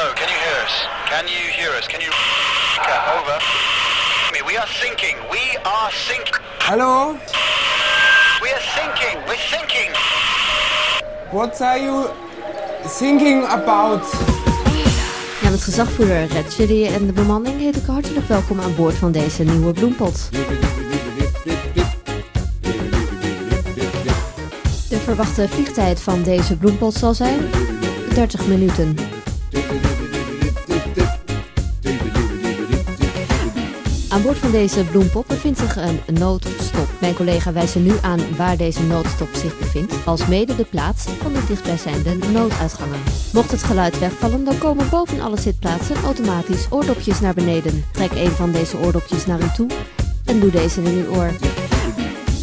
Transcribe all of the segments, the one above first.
Hello, can you hear us? Can you hear us? Can you... Over. We are sinking. We are sinking. Hallo? We are sinking. We're sinking. What are you thinking about? Ja, met gezagvoerder Red Chili en de bemanning heet ik hartelijk welkom aan boord van deze nieuwe bloempot. De verwachte vliegtijd van deze bloempot zal zijn 30 minuten. Aan boord van deze bloempot bevindt zich een noodstop. Mijn collega wijst er nu aan waar deze noodstop zich bevindt, als mede de plaats van de dichtbijzijnde nooduitgangen. Mocht het geluid wegvallen, dan komen boven alle zitplaatsen automatisch oordopjes naar beneden. Trek een van deze oordopjes naar u toe en doe deze in uw oor.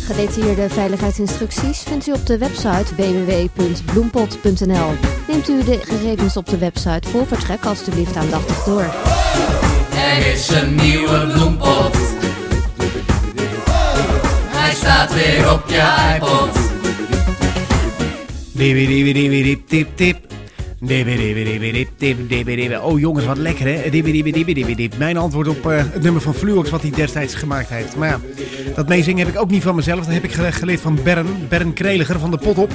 Gedetailleerde veiligheidsinstructies vindt u op de website www.bloempot.nl. Neemt u de gegevens op de website voor vertrek alstublieft aandachtig door. Er is een nieuwe bloempot. Hij staat weer op je iPod. Dibidibidibidip-tip-tip. Dibidibidibidip-tip-dibidibidip. Oh jongens, wat lekker hè? Dibidibidibidip. Mijn antwoord op eh, het nummer van Fluox wat hij destijds gemaakt heeft. Maar ja, dat meezingen heb ik ook niet van mezelf. Dat heb ik gele- geleerd van Bern, Bern Kreliger van de Pot Op.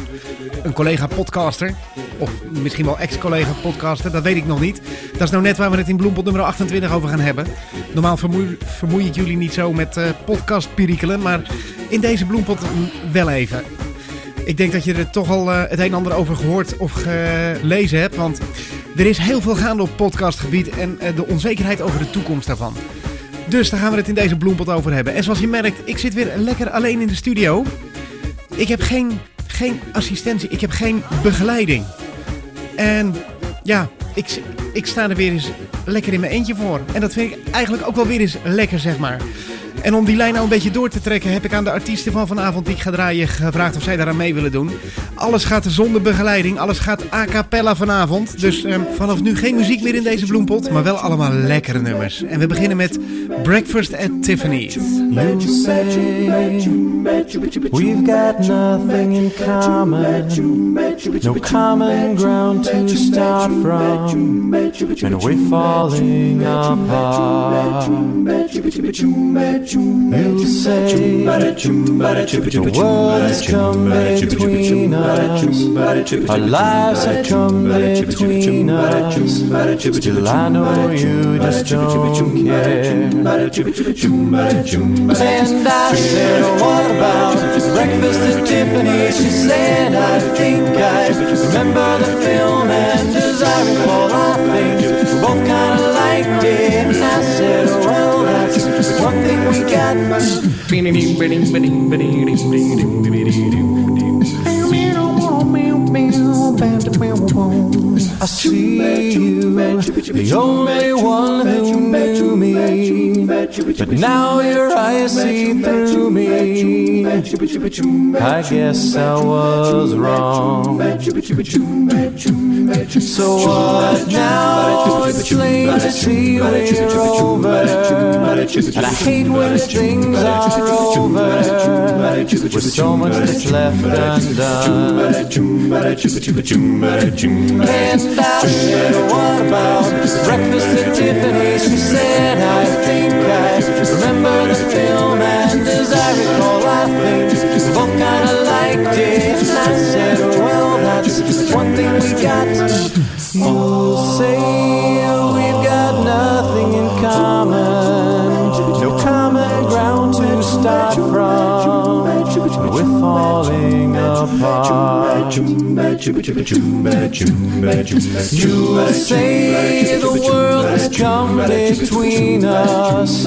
Een collega podcaster. Of misschien wel ex-collega podcaster, dat weet ik nog niet. Dat is nou net waar we het in Bloempot nummer 28 over gaan hebben. Normaal vermoei, ik jullie niet zo met eh podcastperikelen, maar in deze Bloempot wel even. Ik denk dat je er toch al eh, het een en ander over gehoord of gelezen hebt. Want er is heel veel gaande op podcastgebied en eh, de onzekerheid over de toekomst daarvan. Dus daar gaan we het in deze bloempot over hebben. En zoals je merkt, ik zit weer lekker alleen in de studio. Ik heb geen, geen assistentie, ik heb geen begeleiding. En ja, ik, ik sta er weer eens lekker in mijn eentje voor. En dat vind ik eigenlijk ook wel weer eens lekker, zeg maar. En om die lijn nou een beetje door te trekken, heb ik aan de artiesten van vanavond die ik ga draaien gevraagd of zij daaraan mee willen doen. Alles gaat zonder begeleiding, alles gaat a cappella vanavond. Dus ehm, vanaf nu geen muziek meer in deze bloempot, maar wel allemaal lekkere nummers. En we beginnen met Breakfast at Tiffany's. You we've got nothing in common, no common ground to start from, and we're falling apart. You say the world has come between us, our lives have come between us. Still, I know you just don't care. And I said, what about breakfast at Tiffany's? She said, I think I remember the film, and as I recall, I think we both kind of liked it. And I said, well, that's one thing we got the marijuana. I see you, the only one who knew me, but now your eyes see through me. I guess I was wrong. So what now? It's plain to see we're over, and I hate when things are over. With so much that's left undone. And I said, what about breakfast at Tiffany's? She said, I think I remember the film, and as I recall, I think we both kind of liked it. And I said, well, that's one thing we got. You'll say we've got nothing in common, no common ground to start from. We're falling apart. You say the world has come between us.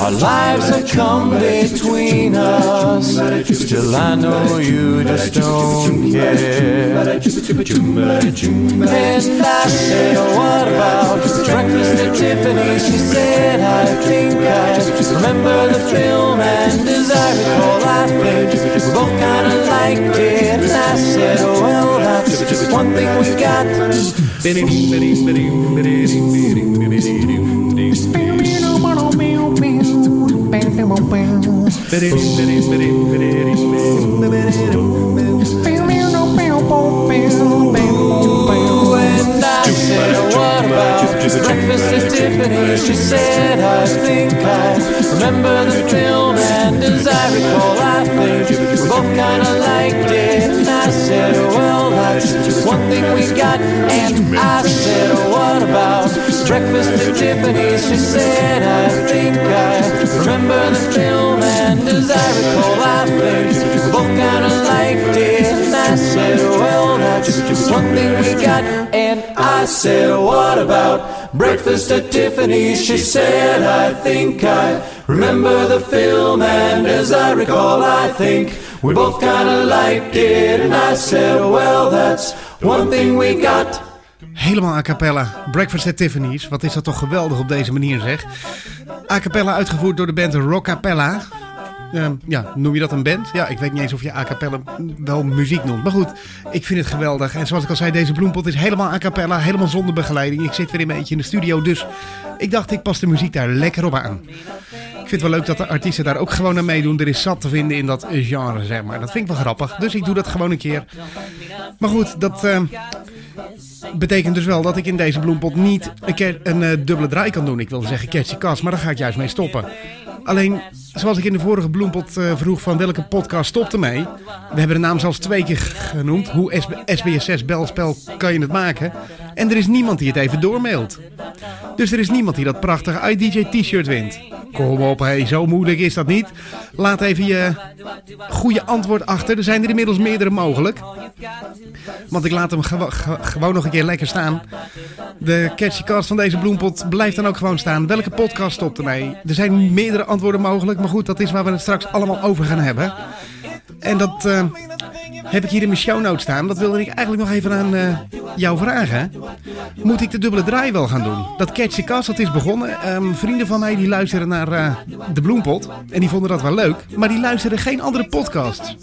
Our lives have come between us. Still, I know you just don't care. And I said, what about both kinda liked it. And I said, that's one thing we got. And I said, what about breakfast at Tiffany's? She said, I think I remember the film, and as I recall, I think both kinda liked it. And I said, well, that's one thing we got. And I said, what about breakfast at Tiffany's? She said, I think I remember the film, and as I recall, I think we both kinda liked it. And I said, well, that's one thing we got. Helemaal a cappella. Breakfast at Tiffany's. Wat is dat toch geweldig op deze manier zeg. A cappella uitgevoerd door de band Rockapella. Uh, ja, noem je dat een band? Ja, ik weet niet eens of je a cappella wel muziek noemt. Maar goed, ik vind het geweldig. En zoals ik al zei, deze bloempot is helemaal a cappella. Helemaal zonder begeleiding. Ik zit weer een beetje in de studio. Dus ik dacht, ik pas de muziek daar lekker op aan. Vind het wel leuk dat de artiesten daar ook gewoon aan meedoen. Er is zat te vinden in dat genre, zeg maar. Dat vind ik wel grappig. Dus ik doe dat gewoon een keer. Maar goed, dat... Uh, betekent dus wel dat ik in deze bloempot niet een, een uh, dubbele draai kan doen. Ik wilde zeggen catchy kast, maar daar ga ik juist mee stoppen. Alleen, zoals ik in de vorige bloempot uh, vroeg van welke podcast stopte mee. We hebben de naam zelfs twee keer genoemd. Hoe SBS6 belspel kan je het maken? En er is niemand die het even doormailt. Dus er is niemand die dat prachtige iDJ t-shirt wint. Kom op, hey, zo moeilijk is dat niet. Laat even je goede antwoord achter. Er zijn er inmiddels meerdere mogelijk. Want ik laat hem gewo gewoon nog een keer lekker staan. De catchy cast van deze bloempot blijft dan ook gewoon staan. Welke podcast stopt ermee? Er zijn meerdere antwoorden mogelijk. Maar goed, dat is waar we het straks allemaal over gaan hebben. En dat uh, heb ik hier in mijn show notes staan. Dat wilde ik eigenlijk nog even aan uh, jou vragen. Moet ik de dubbele draai wel gaan doen? Dat Catchy Cast, dat is begonnen. Um, vrienden van mij die luisteren naar uh, de Bloempot. En die vonden dat wel leuk. Maar die luisteren geen andere podcast.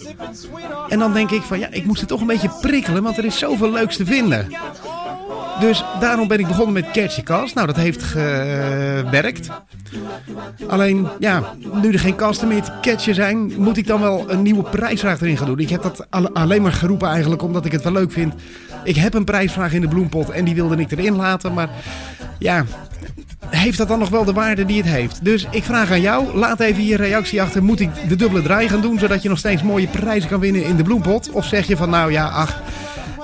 En dan denk ik van ja, ik moest het toch een beetje prikkelen. Want er is zoveel leuks te vinden. Dus daarom ben ik begonnen met Catchy Cast. Nou, dat heeft gewerkt. Alleen, ja, nu er geen kasten meer te catchen zijn, moet ik dan wel een nieuwe prijsvraag erin gaan doen. Ik heb dat alleen maar geroepen eigenlijk omdat ik het wel leuk vind. Ik heb een prijsvraag in de bloempot en die wilde ik erin laten. Maar ja, heeft dat dan nog wel de waarde die het heeft? Dus ik vraag aan jou, laat even je reactie achter. Moet ik de dubbele draai gaan doen, zodat je nog steeds mooie prijzen kan winnen in de bloempot? Of zeg je van, nou ja, ach...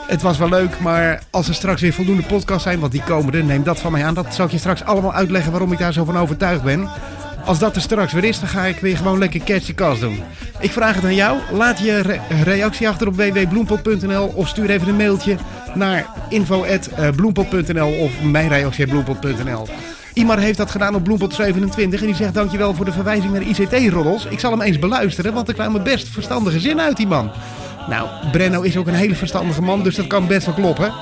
Het was wel leuk, maar als er straks weer voldoende podcasts zijn, want die komen er, neem dat van mij aan. Dat zal ik je straks allemaal uitleggen waarom ik daar zo van overtuigd ben. Als dat er straks weer is, dan ga ik weer gewoon lekker catchy cast doen. Ik vraag het aan jou. Laat je re reactie achter op www.bloempot.nl of stuur even een mailtje naar info.bloempot.nl of mijn. Imar heeft dat gedaan op Bloempot 27 en die zegt dankjewel voor de verwijzing naar ICT-roddels. Ik zal hem eens beluisteren, want er kwamen best verstandige zinnen uit die man. Nou, Brenno is ook een hele verstandige man, dus dat kan best wel kloppen.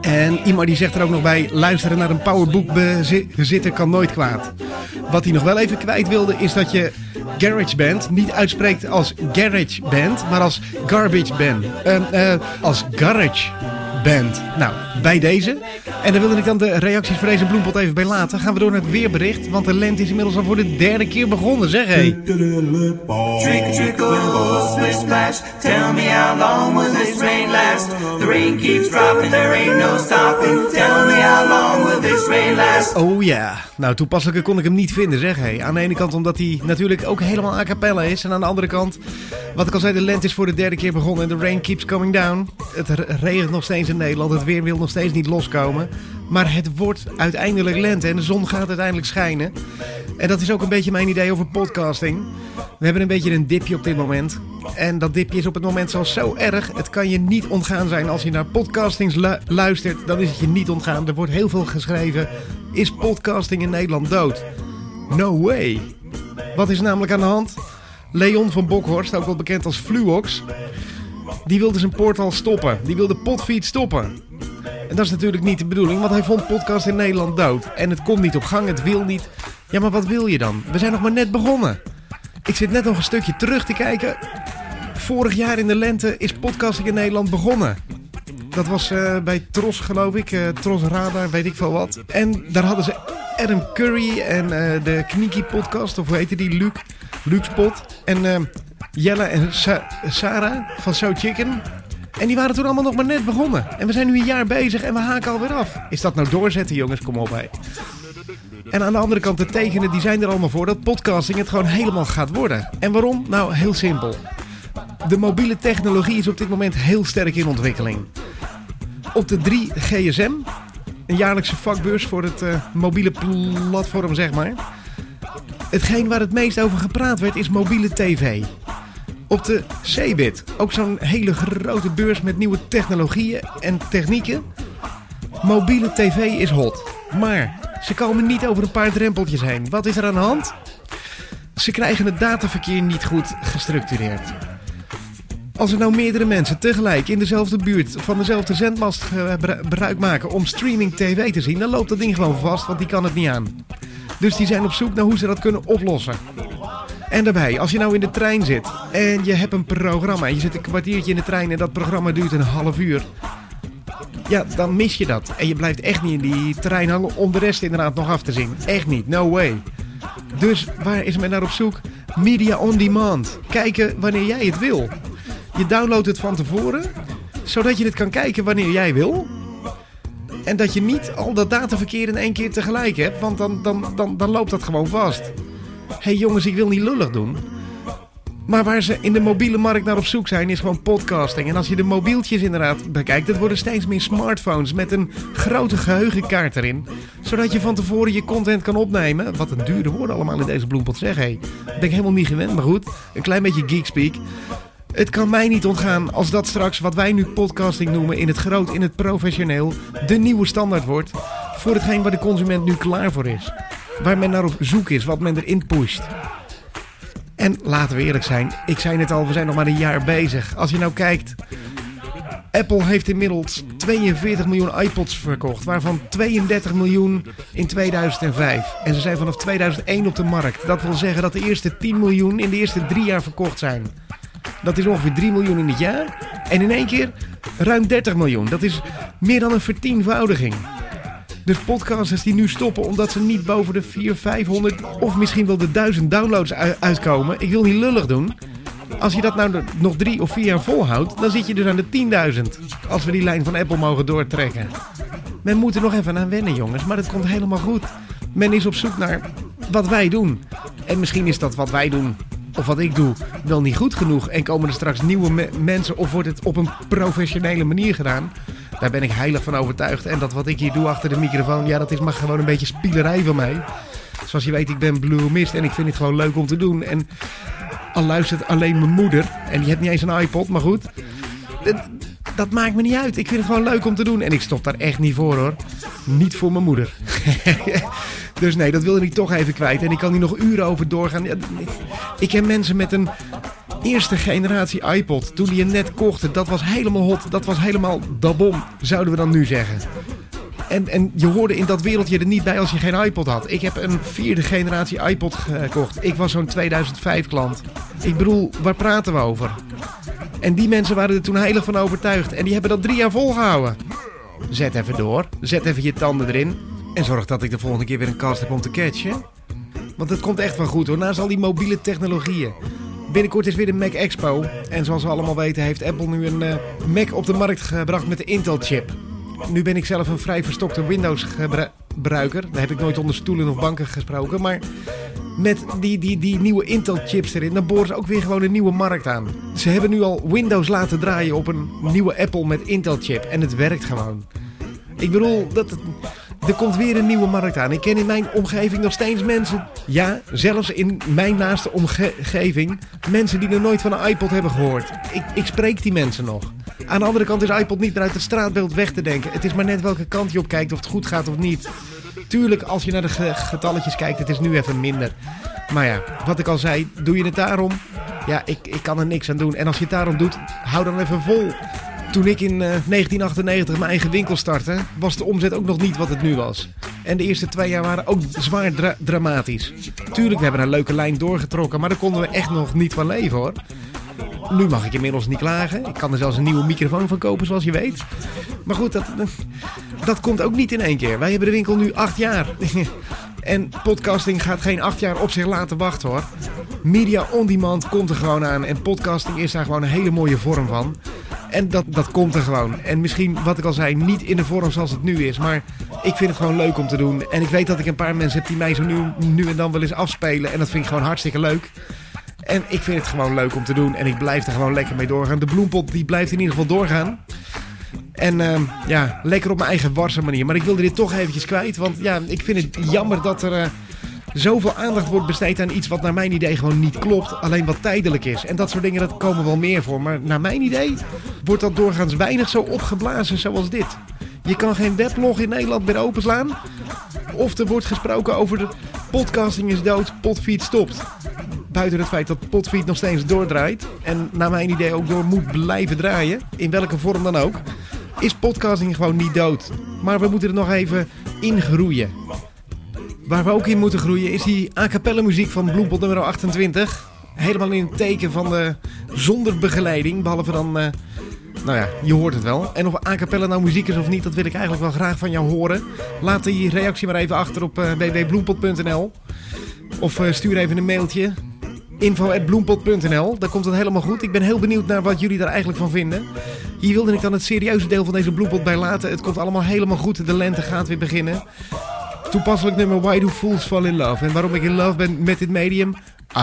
En iemand die zegt er ook nog bij: luisteren naar een powerbook-bezitter kan nooit kwaad. Wat hij nog wel even kwijt wilde, is dat je Garage Band niet uitspreekt als Garage Band, maar als Garbage Band. Uh, uh, als Garage Band. Nou, bij deze. En daar wilde ik dan de reacties voor deze bloempot even bij laten. Gaan we door naar het weerbericht, want de lente is inmiddels al voor de derde keer begonnen, zeg hé. Trickle, trickle, splish splash. Tell me how long will this rain last? The rain keeps dropping, there ain't no stopping. Tell me how long will this rain last? Oh ja, nou toepasselijker kon ik hem niet vinden, zeg hé. Aan de ene kant omdat hij natuurlijk ook helemaal a cappella is. En aan de andere kant, wat ik al zei, de lente is voor de derde keer begonnen. En de rain keeps coming down. Het regent nog steeds Nederland. Het weer wil nog steeds niet loskomen. Maar het wordt uiteindelijk lente en de zon gaat uiteindelijk schijnen. En dat is ook een beetje mijn idee over podcasting. We hebben een beetje een dipje op dit moment. En dat dipje is op het moment zelfs zo erg. Het kan je niet ontgaan zijn als je naar podcastings lu luistert. Dan is het je niet ontgaan. Er wordt heel veel geschreven. Is podcasting in Nederland dood? No way. Wat is namelijk aan de hand? Leon van Bokhorst, ook wel bekend als Fluox. Die wilde zijn portal stoppen. Die wilde potfeed stoppen. En dat is natuurlijk niet de bedoeling, want hij vond podcast in Nederland dood. En het komt niet op gang, het wil niet. Ja, maar wat wil je dan? We zijn nog maar net begonnen. Ik zit net nog een stukje terug te kijken. Vorig jaar in de lente is podcasting in Nederland begonnen. Dat was uh, bij Tros, geloof ik. Uh, Tros Radar, weet ik veel wat. En daar hadden ze Adam Curry en uh, de Kniekie podcast, of hoe heette die? Luke Spot. En Jelle en Sa Sarah van So Chicken. En die waren toen allemaal nog maar net begonnen. En we zijn nu een jaar bezig en we haken alweer af. Is dat nou doorzetten, jongens? Kom op, hé. En aan de andere kant, de tekenen die zijn er allemaal voor dat podcasting het gewoon helemaal gaat worden. En waarom? Nou, heel simpel. De mobiele technologie is op dit moment heel sterk in ontwikkeling. Op de 3 GSM, een jaarlijkse vakbeurs voor het eh, mobiele platform, zeg maar. Hetgeen waar het meest over gepraat werd is mobiele tv. Op de Cebit, ook zo'n hele grote beurs met nieuwe technologieën en technieken. Mobiele tv is hot. Maar ze komen niet over een paar drempeltjes heen. Wat is er aan de hand? Ze krijgen het dataverkeer niet goed gestructureerd. Als er nou meerdere mensen tegelijk in dezelfde buurt van dezelfde zendmast gebruik maken om streaming tv te zien, dan loopt dat ding gewoon vast, want die kan het niet aan. Dus die zijn op zoek naar hoe ze dat kunnen oplossen. En daarbij, als je nou in de trein zit en je hebt een programma, je zit een kwartiertje in de trein en dat programma duurt een half uur. Ja, dan mis je dat. En je blijft echt niet in die trein hangen om de rest inderdaad nog af te zien. Echt niet, no way. Dus waar is men naar op zoek? Media on demand. Kijken wanneer jij het wil. Je downloadt het van tevoren, zodat je het kan kijken wanneer jij wil. En dat je niet al dat dataverkeer in één keer tegelijk hebt, want dan, dan, dan, dan loopt dat gewoon vast. Hé hey jongens, ik wil niet lullig doen. Maar waar ze in de mobiele markt naar op zoek zijn, is gewoon podcasting. En als je de mobieltjes inderdaad bekijkt, dat worden steeds meer smartphones met een grote geheugenkaart erin. Zodat je van tevoren je content kan opnemen. Wat een dure woorden allemaal in deze bloempot zeg. Hé, ben ik helemaal niet gewend, maar goed. Een klein beetje geekspeak. Het kan mij niet ontgaan als dat straks wat wij nu podcasting noemen in het groot, in het professioneel, de nieuwe standaard wordt voor hetgeen waar de consument nu klaar voor is. Waar men naar op zoek is, wat men erin pusht. En laten we eerlijk zijn, ik zei het al, we zijn nog maar een jaar bezig. Als je nou kijkt, Apple heeft inmiddels 42 miljoen iPods verkocht, waarvan 32 miljoen in 2005. En ze zijn vanaf 2001 op de markt. Dat wil zeggen dat de eerste 10 miljoen in de eerste drie jaar verkocht zijn. Dat is ongeveer 3 miljoen in het jaar. En in één keer ruim 30 miljoen. Dat is meer dan een vertienvoudiging. Dus podcasters die nu stoppen omdat ze niet boven de 400, 500 of misschien wel de 1000 downloads uitkomen. Ik wil niet lullig doen. Als je dat nou nog drie of vier jaar volhoudt, dan zit je dus aan de 10.000. Als we die lijn van Apple mogen doortrekken. Men moet er nog even aan wennen, jongens, maar het komt helemaal goed. Men is op zoek naar wat wij doen. En misschien is dat wat wij doen of wat ik doe wel niet goed genoeg. En komen er straks nieuwe mensen of wordt het op een professionele manier gedaan. Daar ben ik heilig van overtuigd. En dat wat ik hier doe achter de microfoon, ja, dat is maar gewoon een beetje spielerij van mij. Zoals je weet, ik ben Blue Mist en ik vind het gewoon leuk om te doen. En al luistert alleen mijn moeder, en die heeft niet eens een iPod, maar goed. Dat, maakt me niet uit. Ik vind het gewoon leuk om te doen. En ik stop daar echt niet voor hoor. Niet voor mijn moeder. dus nee, dat wilde ik toch even kwijt. En ik kan hier nog uren over doorgaan. Ik ken mensen met een eerste generatie iPod. Toen die je net kochten, dat was helemaal hot. Dat was helemaal dabom, zouden we dan nu zeggen. En, en je hoorde in dat wereldje er niet bij als je geen iPod had. Ik heb een vierde generatie iPod gekocht. Ik was zo'n 2005 klant. Ik bedoel, waar praten we over? En die mensen waren er toen heilig van overtuigd. En die hebben dat drie jaar volgehouden. Zet even door. Zet even je tanden erin. En zorg dat ik de volgende keer weer een cast heb om te catchen. Want het komt echt wel goed hoor. Naast al die mobiele technologieën. Binnenkort is weer de Mac Expo. En zoals we allemaal weten heeft Apple nu een uh, Mac op de markt gebracht met de Intel chip. Nu ben ik zelf een vrij verstokte Windows gebruiker. Daar heb ik nooit onder stoelen of banken gesproken. Maar met die, die, die nieuwe Intel chips erin, dan boren ze ook weer gewoon een nieuwe markt aan. Ze hebben nu al Windows laten draaien op een nieuwe Apple met Intel chip. En het werkt gewoon. Ik bedoel, dat, er komt weer een nieuwe markt aan. Ik ken in mijn omgeving nog steeds mensen. Ja, zelfs in mijn naaste omgeving. Mensen die nog nooit van een iPod hebben gehoord. Ik, ik spreek die mensen nog. Aan de andere kant is iPod niet meer uit het straatbeeld weg te denken. Het is maar net welke kant je op kijkt, of het goed gaat of niet. Tuurlijk, als je naar de getalletjes kijkt, het is nu even minder. Maar ja, wat ik al zei, doe je het daarom? Ja, ik, ik kan er niks aan doen. En als je het daarom doet, hou dan even vol. Toen ik in 1998 eh, mijn eigen winkel startte, was de omzet ook nog niet wat het nu was. En de eerste twee jaar waren ook zwaar dramatisch. Tuurlijk, we hebben een leuke lijn doorgetrokken, maar daar konden we echt nog niet van leven hoor. Nu mag ik inmiddels niet klagen. Ik kan er zelfs een nieuwe microfoon van kopen, zoals je weet. Maar goed, dat, dat komt ook niet in één keer. Wij hebben de winkel nu acht jaar. En podcasting gaat geen acht jaar op zich laten wachten hoor. Media on demand komt er gewoon aan. En podcasting is daar gewoon een hele mooie vorm van. En dat, dat komt er gewoon. En misschien, wat ik al zei, niet in de vorm zoals het nu is. Maar ik vind het gewoon leuk om te doen. En ik weet dat ik een paar mensen heb die mij zo nu, nu en dan wel eens afspelen. En dat vind ik gewoon hartstikke leuk. En ik vind het gewoon leuk om te doen. En ik blijf er gewoon lekker mee doorgaan. De bloempot die blijft in ieder geval doorgaan. En ehm, ja, lekker op mijn eigen warse manier. Maar ik wilde dit toch eventjes kwijt. Want ja, ik vind het jammer dat er eh, zoveel aandacht wordt besteed aan iets wat naar mijn idee gewoon niet klopt. Alleen wat tijdelijk is. En dat soort dingen, dat komen wel meer voor. Maar naar mijn idee wordt dat doorgaans weinig zo opgeblazen zoals dit. Je kan geen weblog in Nederland meer openslaan. Of er wordt gesproken over de podcasting is dood, potfeed stopt. Buiten het feit dat potfeed nog steeds doordraait. En naar mijn idee ook door moet blijven draaien. In welke vorm dan ook. Is podcasting gewoon niet dood. Maar we moeten er nog even in groeien. Waar we ook in moeten groeien is die a cappella muziek van Bloempot nummer 28. Helemaal in het teken van de zonder begeleiding. Behalve dan, eh, nou ja, je hoort het wel. En of a cappella nou muziek is of niet, dat wil ik eigenlijk wel graag van jou horen. Laat die reactie maar even achter op uh. Of eh, stuur even een mailtje. info.bloempot.nl Daar komt het helemaal goed. Ik ben heel benieuwd naar wat jullie daar eigenlijk van vinden. Hier wilde ik dan het serieuze deel van deze Bloempot bij laten. Het komt allemaal helemaal goed. De lente gaat weer beginnen. Toepasselijk nummer Why Do Fools Fall In Love. En waarom ik in love ben met dit medium,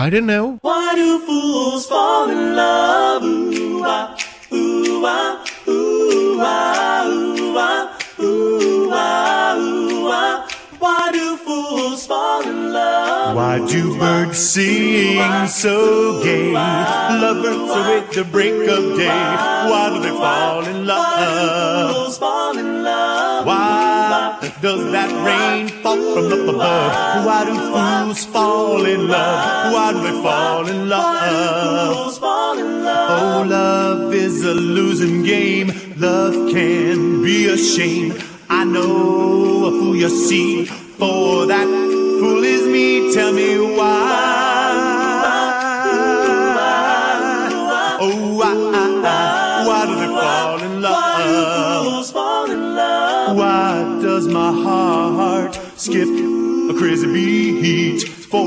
I don't know. Why do fools fall in love? Ooh, ah, ooh, ah, ooh, ah, ooh, ah, ooh, ah, ooh, ah. Why do fools fall in love? Why do birds sing so gay? Lovers await the break of day. Why do they fall in love? Fools fall in love. Why does that rain fall from up above? Why do fools fall in love? Why do they fall in love? Fools fall in love. Oh, love is a losing game. Love can be a shame. I know a fool you see. For that crazy beat? For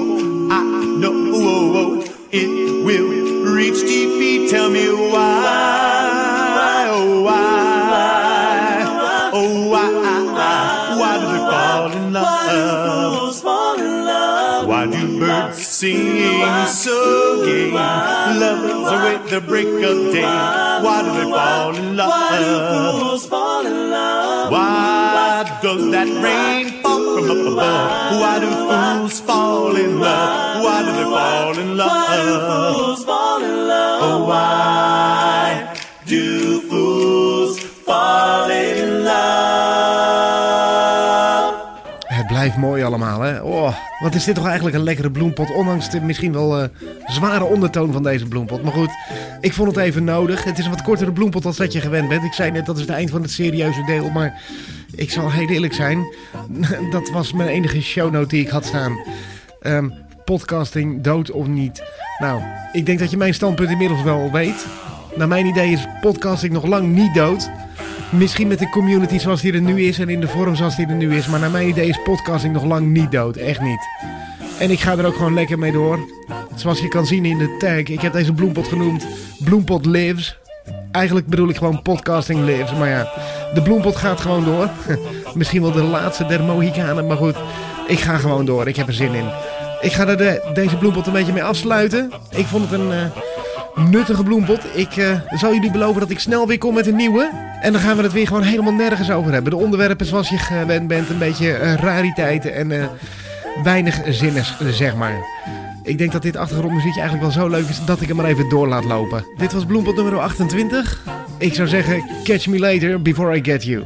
I know it will reach defeat. Tell me why. Oh, why? Oh, why? Why do they fall in love? Fools fall in love. Why do birds sing so gay? Lovers await the break of day. Why do they fall in love? Why do love? fools Why does that rain fall from up above? Why do fools fall in love? Why do they fall in Why do fools fall in love? Oh, why do fools fall mooi allemaal, hè? Oh, wat is dit toch eigenlijk een lekkere bloempot. Ondanks de misschien wel eh, zware ondertoon van deze bloempot. Maar goed, ik vond het even nodig. Het is een wat kortere bloempot als dat je gewend bent. Ik zei net, dat is het eind van het serieuze deel. Maar ik zal heel eerlijk zijn. Dat was mijn enige shownote die ik had staan. Ehm, podcasting, dood of niet? Nou, ik denk dat je mijn standpunt inmiddels wel weet. Naar mijn idee is podcasting nog lang niet dood. Misschien met de community zoals die er nu is en in de vorm zoals die er nu is. Maar naar mijn idee is podcasting nog lang niet dood. Echt niet. En ik ga er ook gewoon lekker mee door. Zoals je kan zien in de tag. Ik heb deze bloempot genoemd Bloempot Lives. Eigenlijk bedoel ik gewoon podcasting lives. Maar ja, de bloempot gaat gewoon door. Misschien wel de laatste der Mohikanen. Maar goed, ik ga gewoon door. Ik heb er zin in. Ik ga er de, deze bloempot een beetje mee afsluiten. Ik vond het een eh, nuttige bloempot. Ik eh, zal jullie beloven dat ik snel weer kom met een nieuwe. En dan gaan we het weer gewoon helemaal nergens over hebben. De onderwerpen zoals je gewend bent, een beetje eh, rariteiten en uh, weinig zinnes, zeg maar. Ik denk dat dit achtergrondmuziekje eigenlijk wel zo leuk is dat ik hem maar even door laat lopen. Dit was Bloempot nummer 28. Ik zou zeggen, catch me later before I get you.